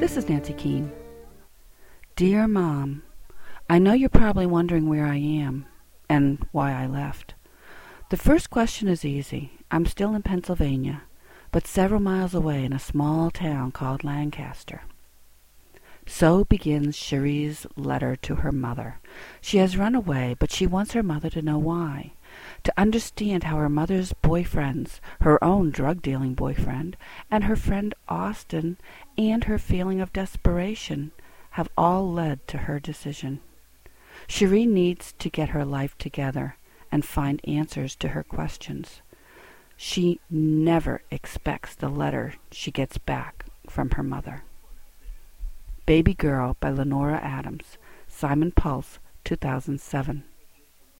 This is Nancy Keane. Dear Mom, I know you're probably wondering where I am and why I left. The first question is easy. I'm still in Pennsylvania, but several miles away in a small town called Lancaster. So begins Cherie's letter to her mother. She has run away, but she wants her mother to know why. To understand how her mother's boyfriends, her own drug dealing boyfriend, and her friend Austin, and her feeling of desperation have all led to her decision. Cherie needs to get her life together and find answers to her questions. She never expects the letter she gets back from her mother. Baby Girl by Lenora Adams, Simon Pulse, 2007.